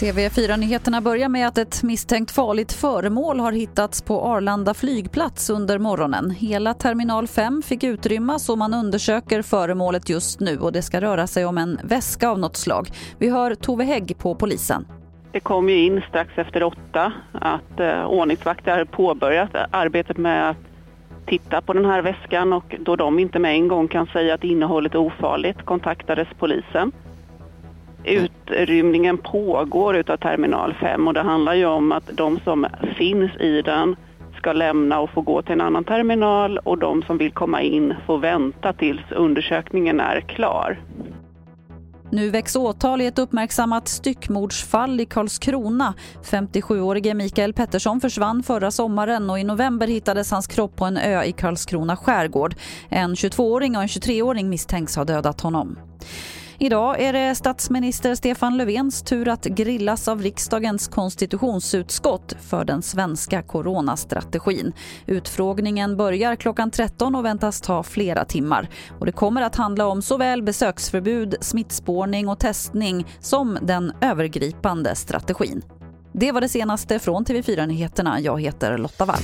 TV4-nyheterna börjar med att ett misstänkt farligt föremål har hittats på Arlanda flygplats under morgonen. Hela terminal 5 fick utrymmas och man undersöker föremålet just nu och det ska röra sig om en väska av något slag. Vi hör Tove Hägg på polisen. Det kom ju in strax efter åtta att eh, ordningsvakter påbörjat arbetet med att titta på den här väskan och då de inte med en gång kan säga att innehållet är ofarligt kontaktades polisen. Utrymningen pågår utav terminal 5 och det handlar ju om att de som finns i den ska lämna och få gå till en annan terminal och de som vill komma in får vänta tills undersökningen är klar. Nu väcks åtal i ett uppmärksammat styckmordsfall i Karlskrona. 57-årige Mikael Pettersson försvann förra sommaren och i november hittades hans kropp på en ö i Karlskrona skärgård. En 22-åring och en 23-åring misstänks ha dödat honom. Idag är det statsminister Stefan Löfvens tur att grillas av riksdagens konstitutionsutskott för den svenska coronastrategin. Utfrågningen börjar klockan 13 och väntas ta flera timmar. Och det kommer att handla om såväl besöksförbud, smittspårning och testning som den övergripande strategin. Det var det senaste från TV4 Nyheterna. Jag heter Lotta Wall.